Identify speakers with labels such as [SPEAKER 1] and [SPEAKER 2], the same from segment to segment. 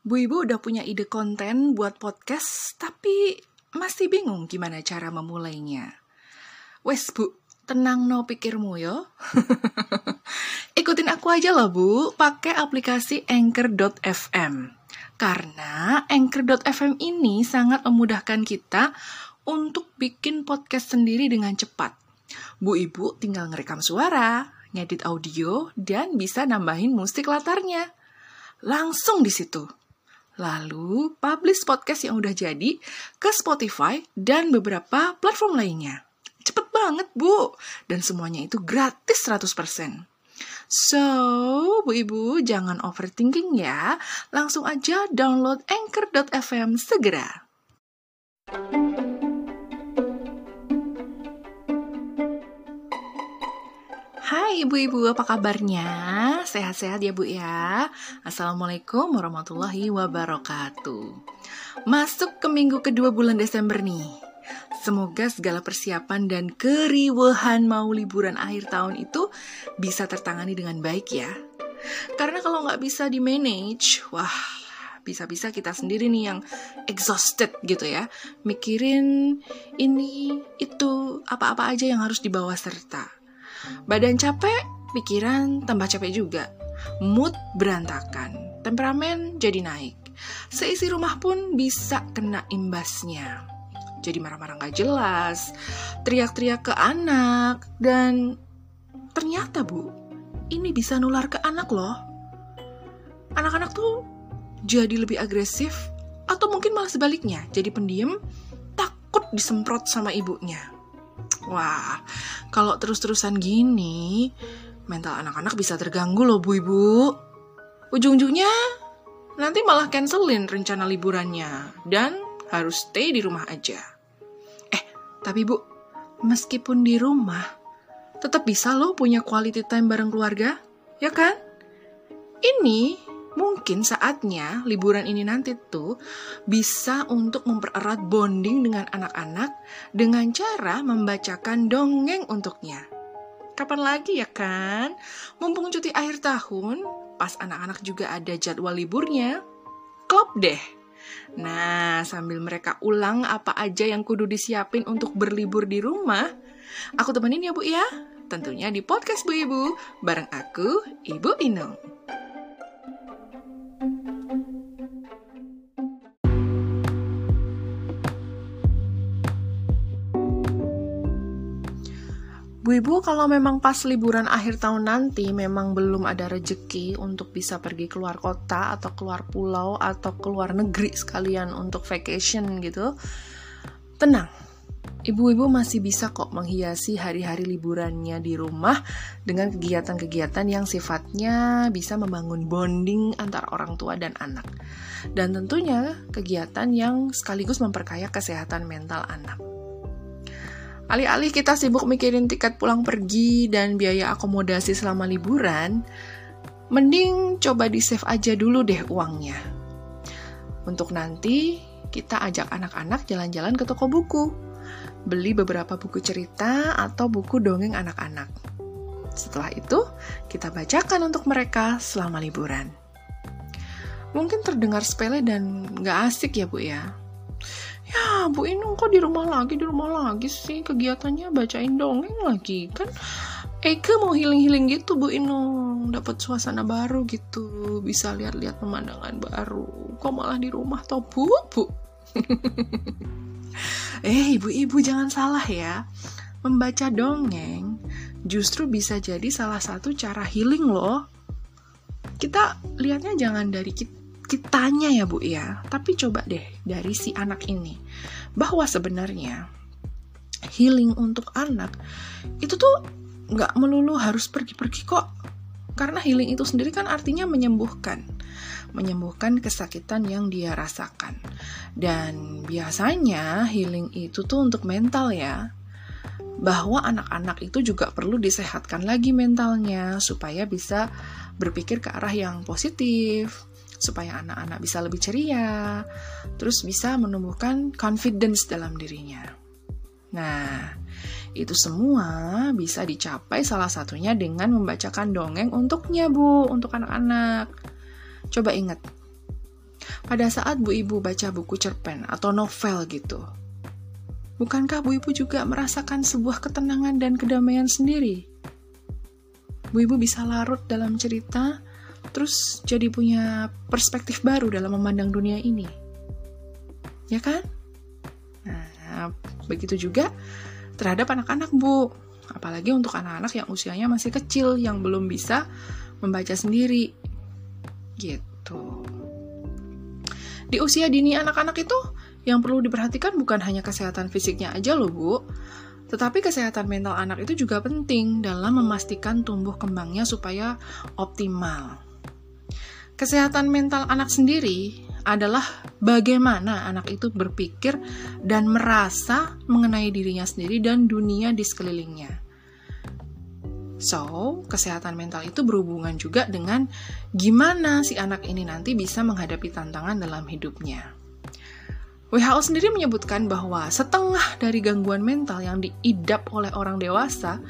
[SPEAKER 1] Bu Ibu udah punya ide konten buat podcast, tapi masih bingung gimana cara memulainya. Wes Bu, tenang no pikirmu yo. Ikutin aku aja loh Bu, pakai aplikasi Anchor.fm. Karena Anchor.fm ini sangat memudahkan kita untuk bikin podcast sendiri dengan cepat. Bu Ibu tinggal ngerekam suara, ngedit audio, dan bisa nambahin musik latarnya. Langsung di situ. Lalu, publish podcast yang udah jadi ke Spotify dan beberapa platform lainnya. Cepet banget, Bu. Dan semuanya itu gratis 100%. So, Bu Ibu, jangan overthinking ya. Langsung aja download Anchor.fm segera. Hai ibu-ibu, apa kabarnya? Sehat-sehat ya bu ya? Assalamualaikum warahmatullahi wabarakatuh. Masuk ke minggu kedua bulan Desember nih. Semoga segala persiapan dan keriuhan mau liburan akhir tahun itu bisa tertangani dengan baik ya. Karena kalau nggak bisa di-manage, wah bisa-bisa kita sendiri nih yang exhausted gitu ya. Mikirin ini, itu, apa-apa aja yang harus dibawa serta Badan capek, pikiran tambah capek juga. Mood berantakan, temperamen jadi naik. Seisi rumah pun bisa kena imbasnya. Jadi marah-marah gak jelas, teriak-teriak ke anak, dan ternyata bu, ini bisa nular ke anak loh. Anak-anak tuh jadi lebih agresif, atau mungkin malah sebaliknya, jadi pendiam, takut disemprot sama ibunya. Wah, kalau terus-terusan gini, mental anak-anak bisa terganggu loh Bu Ibu. Ujung-ujungnya nanti malah cancelin rencana liburannya dan harus stay di rumah aja. Eh, tapi Bu, meskipun di rumah, tetap bisa loh punya quality time bareng keluarga, ya kan? Ini mungkin saatnya liburan ini nanti tuh bisa untuk mempererat bonding dengan anak-anak dengan cara membacakan dongeng untuknya. Kapan lagi ya kan? Mumpung cuti akhir tahun, pas anak-anak juga ada jadwal liburnya, klop deh. Nah, sambil mereka ulang apa aja yang kudu disiapin untuk berlibur di rumah, aku temenin ya Bu ya. Tentunya di podcast Bu Ibu, bareng aku, Ibu Inung. Bu Ibu, kalau memang pas liburan akhir tahun nanti memang belum ada rejeki untuk bisa pergi keluar kota atau keluar pulau atau keluar negeri sekalian untuk vacation gitu, tenang. Ibu-ibu masih bisa kok menghiasi hari-hari liburannya di rumah dengan kegiatan-kegiatan yang sifatnya bisa membangun bonding antara orang tua dan anak. Dan tentunya kegiatan yang sekaligus memperkaya kesehatan mental anak. Alih-alih kita sibuk mikirin tiket pulang pergi dan biaya akomodasi selama liburan, mending coba di-save aja dulu deh uangnya. Untuk nanti kita ajak anak-anak jalan-jalan ke toko buku, beli beberapa buku cerita atau buku dongeng anak-anak. Setelah itu, kita bacakan untuk mereka selama liburan. Mungkin terdengar sepele dan gak asik ya Bu ya, ya Bu Inung kok di rumah lagi di rumah lagi sih? Kegiatannya bacain dongeng lagi kan? Eke mau healing-healing gitu Bu Inung. Dapat suasana baru gitu. Bisa lihat-lihat pemandangan baru. Kok malah di rumah toh Bu? Bu. Eh ibu-ibu jangan salah ya. Membaca dongeng justru bisa jadi salah satu cara healing loh. Kita lihatnya jangan dari kita kitanya ya bu ya, tapi coba deh dari si anak ini bahwa sebenarnya healing untuk anak itu tuh nggak melulu harus pergi-pergi kok. Karena healing itu sendiri kan artinya menyembuhkan. Menyembuhkan kesakitan yang dia rasakan. Dan biasanya healing itu tuh untuk mental ya. Bahwa anak-anak itu juga perlu disehatkan lagi mentalnya supaya bisa berpikir ke arah yang positif, supaya anak-anak bisa lebih ceria, terus bisa menumbuhkan confidence dalam dirinya. Nah, itu semua bisa dicapai salah satunya dengan membacakan dongeng untuknya, Bu, untuk anak-anak. Coba ingat, pada saat Bu Ibu baca buku cerpen atau novel gitu, bukankah Bu Ibu juga merasakan sebuah ketenangan dan kedamaian sendiri? Bu Ibu bisa larut dalam cerita, terus jadi punya perspektif baru dalam memandang dunia ini. Ya kan? Nah, begitu juga terhadap anak-anak, Bu. Apalagi untuk anak-anak yang usianya masih kecil, yang belum bisa membaca sendiri. Gitu. Di usia dini anak-anak itu yang perlu diperhatikan bukan hanya kesehatan fisiknya aja loh bu, tetapi kesehatan mental anak itu juga penting dalam memastikan tumbuh kembangnya supaya optimal. Kesehatan mental anak sendiri adalah bagaimana anak itu berpikir dan merasa mengenai dirinya sendiri dan dunia di sekelilingnya. So, kesehatan mental itu berhubungan juga dengan gimana si anak ini nanti bisa menghadapi tantangan dalam hidupnya. WHO sendiri menyebutkan bahwa setengah dari gangguan mental yang diidap oleh orang dewasa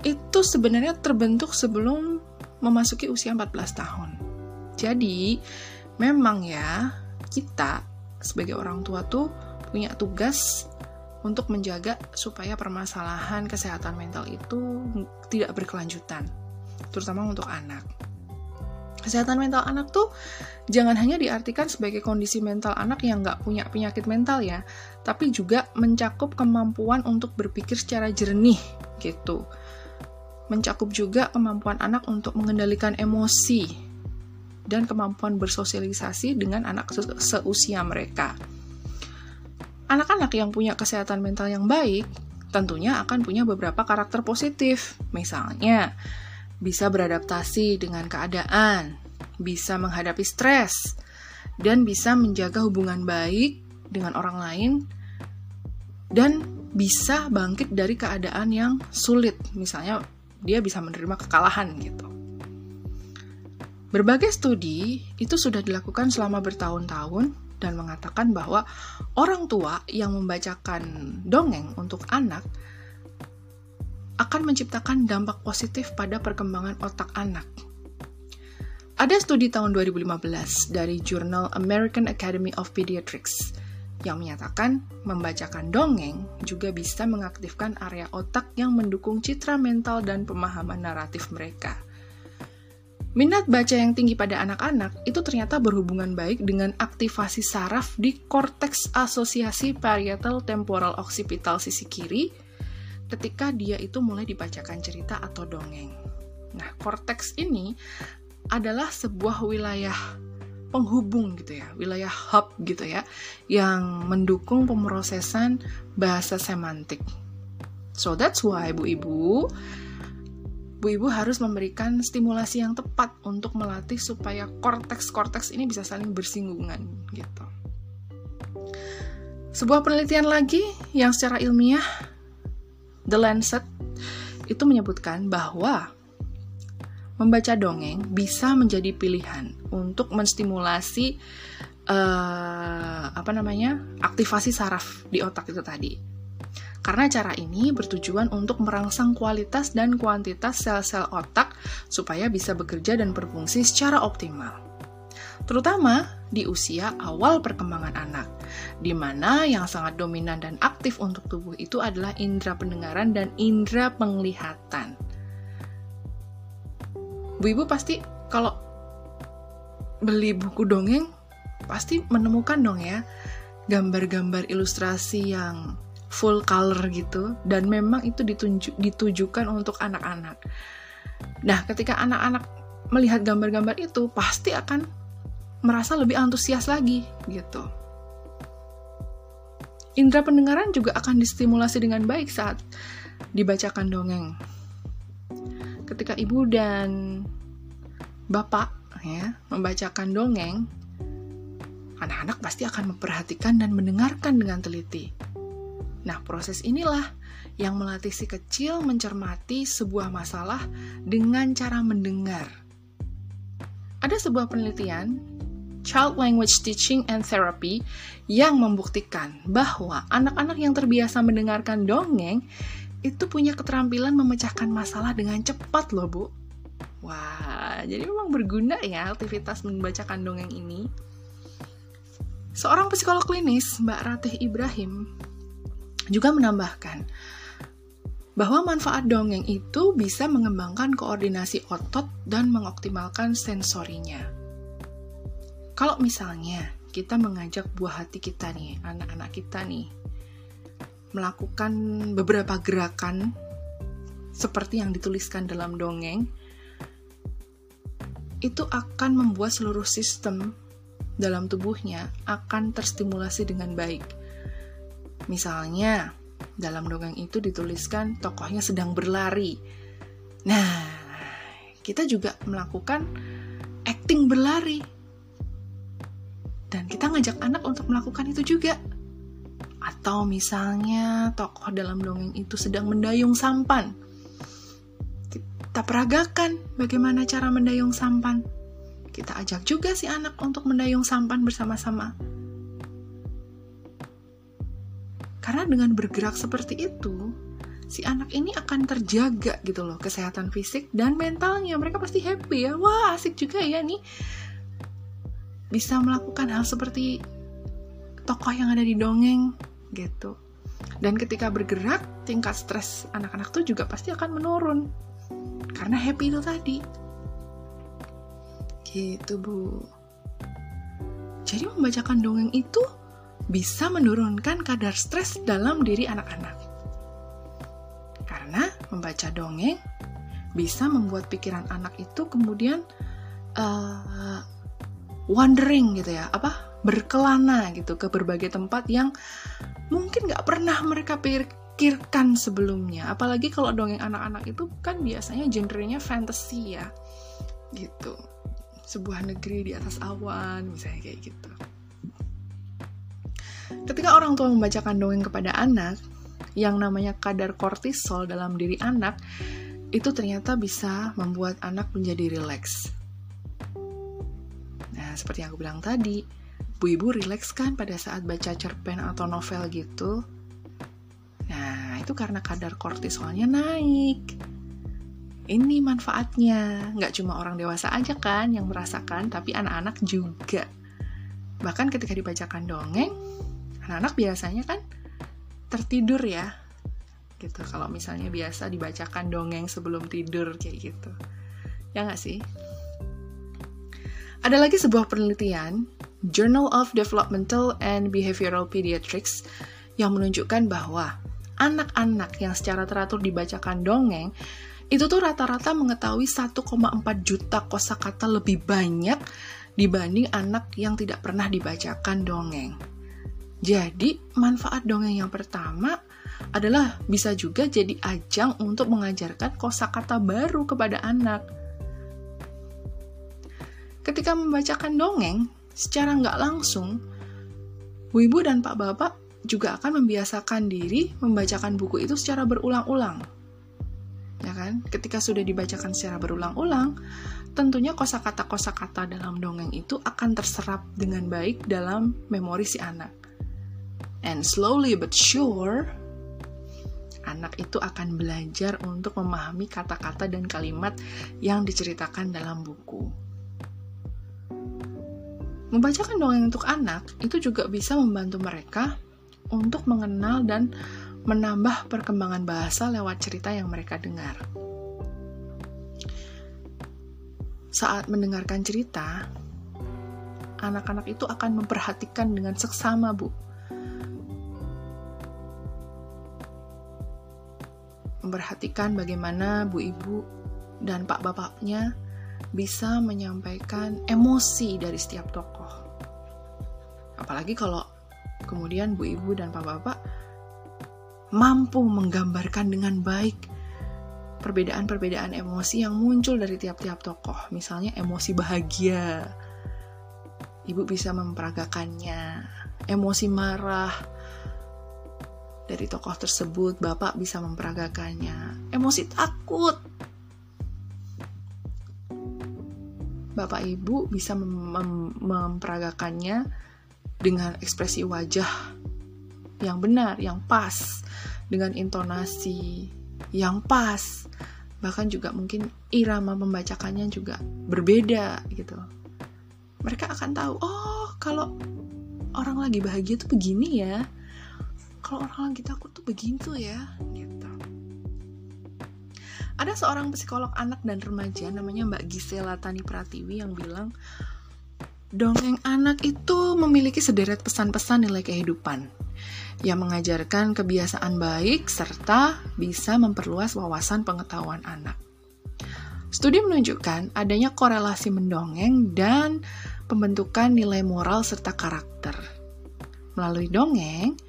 [SPEAKER 1] itu sebenarnya terbentuk sebelum memasuki usia 14 tahun. Jadi, memang ya, kita sebagai orang tua tuh punya tugas untuk menjaga supaya permasalahan kesehatan mental itu tidak berkelanjutan, terutama untuk anak. Kesehatan mental anak tuh jangan hanya diartikan sebagai kondisi mental anak yang nggak punya penyakit mental ya, tapi juga mencakup kemampuan untuk berpikir secara jernih gitu. Mencakup juga kemampuan anak untuk mengendalikan emosi dan kemampuan bersosialisasi dengan anak seusia mereka. Anak-anak yang punya kesehatan mental yang baik tentunya akan punya beberapa karakter positif. Misalnya, bisa beradaptasi dengan keadaan, bisa menghadapi stres, dan bisa menjaga hubungan baik dengan orang lain, dan bisa bangkit dari keadaan yang sulit. Misalnya, dia bisa menerima kekalahan gitu. Berbagai studi itu sudah dilakukan selama bertahun-tahun dan mengatakan bahwa orang tua yang membacakan dongeng untuk anak akan menciptakan dampak positif pada perkembangan otak anak. Ada studi tahun 2015 dari jurnal American Academy of Pediatrics yang menyatakan membacakan dongeng juga bisa mengaktifkan area otak yang mendukung citra mental dan pemahaman naratif mereka. Minat baca yang tinggi pada anak-anak itu ternyata berhubungan baik dengan aktivasi saraf di korteks asosiasi parietal temporal occipital sisi kiri ketika dia itu mulai dibacakan cerita atau dongeng. Nah, korteks ini adalah sebuah wilayah penghubung gitu ya, wilayah hub gitu ya, yang mendukung pemrosesan bahasa semantik. So that's why, Bu-ibu, ibu-ibu harus memberikan stimulasi yang tepat untuk melatih supaya korteks-korteks ini bisa saling bersinggungan gitu. Sebuah penelitian lagi yang secara ilmiah The Lancet itu menyebutkan bahwa membaca dongeng bisa menjadi pilihan untuk menstimulasi uh, apa namanya aktivasi saraf di otak itu tadi karena cara ini bertujuan untuk merangsang kualitas dan kuantitas sel-sel otak supaya bisa bekerja dan berfungsi secara optimal. Terutama di usia awal perkembangan anak, di mana yang sangat dominan dan aktif untuk tubuh itu adalah indera pendengaran dan indera penglihatan. Bu Ibu pasti kalau beli buku dongeng pasti menemukan dong ya gambar-gambar ilustrasi yang full color gitu dan memang itu ditunjuk, ditujukan untuk anak-anak. Nah, ketika anak-anak melihat gambar-gambar itu pasti akan merasa lebih antusias lagi gitu. Indra pendengaran juga akan distimulasi dengan baik saat dibacakan dongeng. Ketika ibu dan bapak ya membacakan dongeng, anak-anak pasti akan memperhatikan dan mendengarkan dengan teliti Nah, proses inilah yang melatih si kecil mencermati sebuah masalah dengan cara mendengar. Ada sebuah penelitian, Child Language Teaching and Therapy, yang membuktikan bahwa anak-anak yang terbiasa mendengarkan dongeng itu punya keterampilan memecahkan masalah dengan cepat loh, Bu. Wah, jadi memang berguna ya aktivitas membacakan dongeng ini. Seorang psikolog klinis, Mbak Ratih Ibrahim, juga menambahkan bahwa manfaat dongeng itu bisa mengembangkan koordinasi otot dan mengoptimalkan sensorinya. Kalau misalnya kita mengajak buah hati kita nih, anak-anak kita nih, melakukan beberapa gerakan seperti yang dituliskan dalam dongeng, itu akan membuat seluruh sistem dalam tubuhnya akan terstimulasi dengan baik. Misalnya, dalam dongeng itu dituliskan tokohnya sedang berlari. Nah, kita juga melakukan acting berlari. Dan kita ngajak anak untuk melakukan itu juga. Atau misalnya tokoh dalam dongeng itu sedang mendayung sampan. Kita peragakan bagaimana cara mendayung sampan. Kita ajak juga si anak untuk mendayung sampan bersama-sama Karena dengan bergerak seperti itu, si anak ini akan terjaga gitu loh kesehatan fisik dan mentalnya. Mereka pasti happy ya. Wah, asik juga ya nih. Bisa melakukan hal seperti tokoh yang ada di dongeng gitu. Dan ketika bergerak, tingkat stres anak-anak tuh juga pasti akan menurun. Karena happy itu tadi. Gitu, Bu. Jadi membacakan dongeng itu bisa menurunkan kadar stres dalam diri anak-anak. Karena membaca dongeng bisa membuat pikiran anak itu kemudian uh, wandering gitu ya, apa berkelana gitu ke berbagai tempat yang mungkin nggak pernah mereka pikirkan sebelumnya. Apalagi kalau dongeng anak-anak itu kan biasanya genrenya fantasy ya, gitu. Sebuah negeri di atas awan, misalnya kayak gitu. Ketika orang tua membacakan dongeng kepada anak, yang namanya kadar kortisol dalam diri anak, itu ternyata bisa membuat anak menjadi rileks. Nah, seperti yang aku bilang tadi, bu ibu rileks kan pada saat baca cerpen atau novel gitu. Nah, itu karena kadar kortisolnya naik. Ini manfaatnya, nggak cuma orang dewasa aja kan yang merasakan, tapi anak-anak juga. Bahkan ketika dibacakan dongeng, anak-anak biasanya kan tertidur ya gitu. Kalau misalnya biasa dibacakan dongeng sebelum tidur kayak gitu. Ya nggak sih? Ada lagi sebuah penelitian Journal of Developmental and Behavioral Pediatrics yang menunjukkan bahwa anak-anak yang secara teratur dibacakan dongeng itu tuh rata-rata mengetahui 1,4 juta kosakata lebih banyak dibanding anak yang tidak pernah dibacakan dongeng. Jadi, manfaat dongeng yang pertama adalah bisa juga jadi ajang untuk mengajarkan kosakata baru kepada anak. Ketika membacakan dongeng, secara nggak langsung, Bu Ibu dan Pak Bapak juga akan membiasakan diri membacakan buku itu secara berulang-ulang. Ya kan? Ketika sudah dibacakan secara berulang-ulang, tentunya kosakata-kosakata dalam dongeng itu akan terserap dengan baik dalam memori si anak. And slowly but sure, anak itu akan belajar untuk memahami kata-kata dan kalimat yang diceritakan dalam buku. Membacakan dongeng untuk anak itu juga bisa membantu mereka untuk mengenal dan menambah perkembangan bahasa lewat cerita yang mereka dengar. Saat mendengarkan cerita, anak-anak itu akan memperhatikan dengan seksama, Bu memperhatikan bagaimana bu ibu dan pak bapaknya bisa menyampaikan emosi dari setiap tokoh. Apalagi kalau kemudian bu ibu dan pak bapak mampu menggambarkan dengan baik perbedaan-perbedaan emosi yang muncul dari tiap-tiap tokoh. Misalnya emosi bahagia, ibu bisa memperagakannya. Emosi marah, dari tokoh tersebut, Bapak bisa memperagakannya. Emosi takut. Bapak Ibu bisa mem mem memperagakannya dengan ekspresi wajah yang benar, yang pas, dengan intonasi yang pas. Bahkan juga mungkin irama membacakannya juga berbeda gitu. Mereka akan tahu, oh kalau orang lagi bahagia tuh begini ya kalau orang lagi takut tuh begitu ya gitu ada seorang psikolog anak dan remaja namanya Mbak Gisela Tani Pratiwi yang bilang dongeng anak itu memiliki sederet pesan-pesan nilai kehidupan yang mengajarkan kebiasaan baik serta bisa memperluas wawasan pengetahuan anak. Studi menunjukkan adanya korelasi mendongeng dan pembentukan nilai moral serta karakter. Melalui dongeng,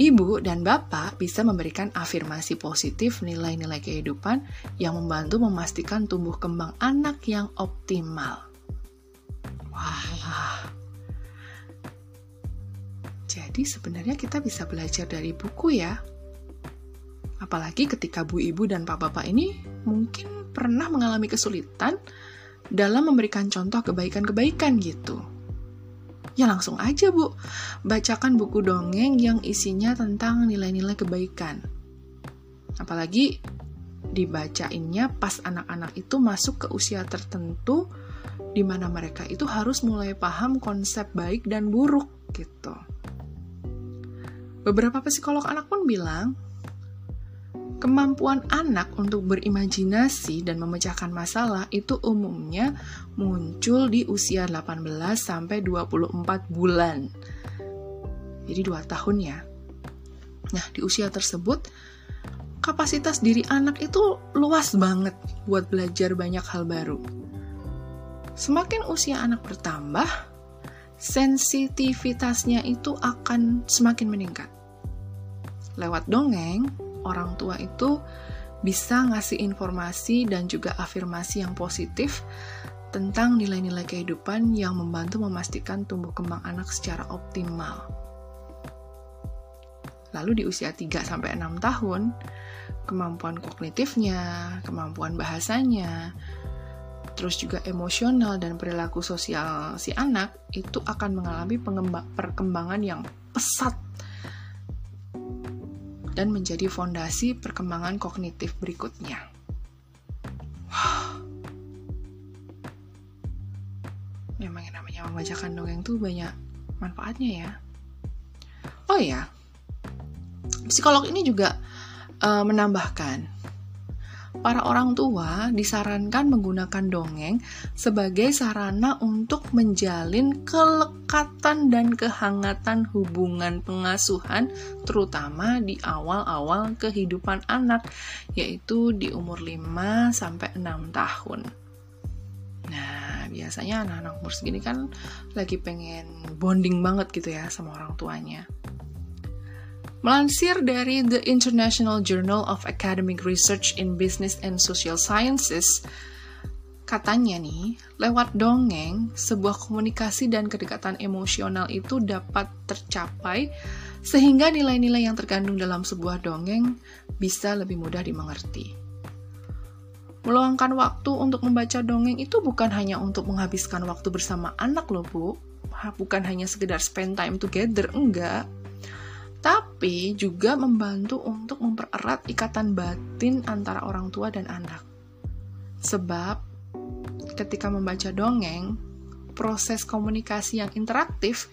[SPEAKER 1] ibu dan bapak bisa memberikan afirmasi positif nilai-nilai kehidupan yang membantu memastikan tumbuh kembang anak yang optimal. Wah, jadi sebenarnya kita bisa belajar dari buku ya. Apalagi ketika bu ibu dan pak bapak ini mungkin pernah mengalami kesulitan dalam memberikan contoh kebaikan-kebaikan gitu. Ya langsung aja bu, bacakan buku dongeng yang isinya tentang nilai-nilai kebaikan. Apalagi dibacainnya pas anak-anak itu masuk ke usia tertentu di mana mereka itu harus mulai paham konsep baik dan buruk gitu. Beberapa psikolog anak pun bilang, kemampuan anak untuk berimajinasi dan memecahkan masalah itu umumnya muncul di usia 18 sampai 24 bulan. Jadi 2 tahun ya. Nah, di usia tersebut kapasitas diri anak itu luas banget buat belajar banyak hal baru. Semakin usia anak bertambah, sensitivitasnya itu akan semakin meningkat. Lewat dongeng, orang tua itu bisa ngasih informasi dan juga afirmasi yang positif tentang nilai-nilai kehidupan yang membantu memastikan tumbuh kembang anak secara optimal. Lalu di usia 3 sampai 6 tahun, kemampuan kognitifnya, kemampuan bahasanya, terus juga emosional dan perilaku sosial si anak itu akan mengalami perkembangan yang pesat dan menjadi fondasi perkembangan kognitif berikutnya. Wah. Memang yang namanya membacakan dongeng tuh banyak manfaatnya ya. Oh ya, psikolog ini juga uh, menambahkan para orang tua disarankan menggunakan dongeng sebagai sarana untuk menjalin kelekatan dan kehangatan hubungan pengasuhan terutama di awal-awal kehidupan anak yaitu di umur 5 sampai 6 tahun. Nah, biasanya anak-anak umur segini kan lagi pengen bonding banget gitu ya sama orang tuanya. Melansir dari The International Journal of Academic Research in Business and Social Sciences, katanya nih, lewat dongeng, sebuah komunikasi dan kedekatan emosional itu dapat tercapai sehingga nilai-nilai yang terkandung dalam sebuah dongeng bisa lebih mudah dimengerti. Meluangkan waktu untuk membaca dongeng itu bukan hanya untuk menghabiskan waktu bersama anak loh, Bu. Bukan hanya sekedar spend time together, enggak tapi juga membantu untuk mempererat ikatan batin antara orang tua dan anak. Sebab ketika membaca dongeng, proses komunikasi yang interaktif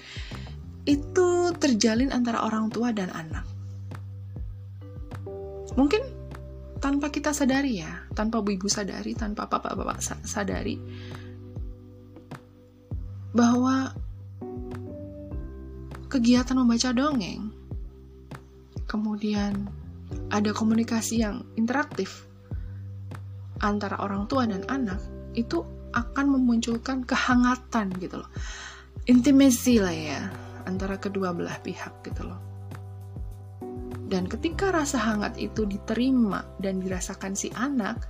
[SPEAKER 1] itu terjalin antara orang tua dan anak. Mungkin tanpa kita sadari ya, tanpa ibu sadari, tanpa bapak-bapak sadari bahwa kegiatan membaca dongeng kemudian ada komunikasi yang interaktif antara orang tua dan anak, itu akan memunculkan kehangatan gitu loh. Intimasi lah ya antara kedua belah pihak gitu loh. Dan ketika rasa hangat itu diterima dan dirasakan si anak,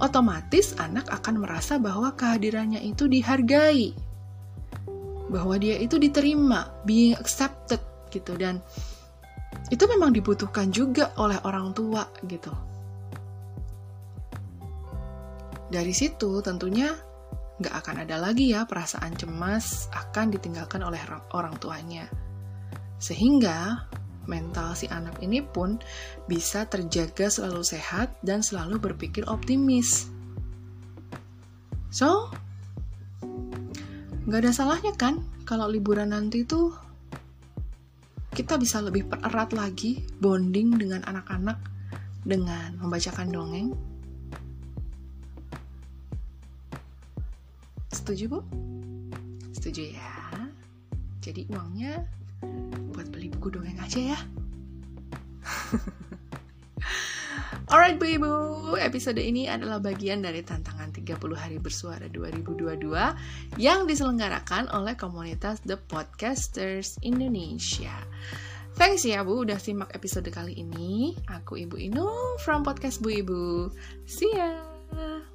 [SPEAKER 1] otomatis anak akan merasa bahwa kehadirannya itu dihargai. Bahwa dia itu diterima, being accepted gitu dan itu memang dibutuhkan juga oleh orang tua gitu. Dari situ tentunya nggak akan ada lagi ya perasaan cemas akan ditinggalkan oleh orang tuanya. Sehingga mental si anak ini pun bisa terjaga selalu sehat dan selalu berpikir optimis. So, Gak ada salahnya kan kalau liburan nanti tuh kita bisa lebih pererat lagi bonding dengan anak-anak dengan membacakan dongeng. Setuju, Bu? Setuju ya. Jadi uangnya buat beli buku dongeng aja ya. Alright Bu Ibu, episode ini adalah bagian dari tantangan 30 hari bersuara 2022 yang diselenggarakan oleh komunitas The Podcasters Indonesia. Thanks ya Bu udah simak episode kali ini. Aku Ibu Inu from Podcast Bu Ibu. See ya!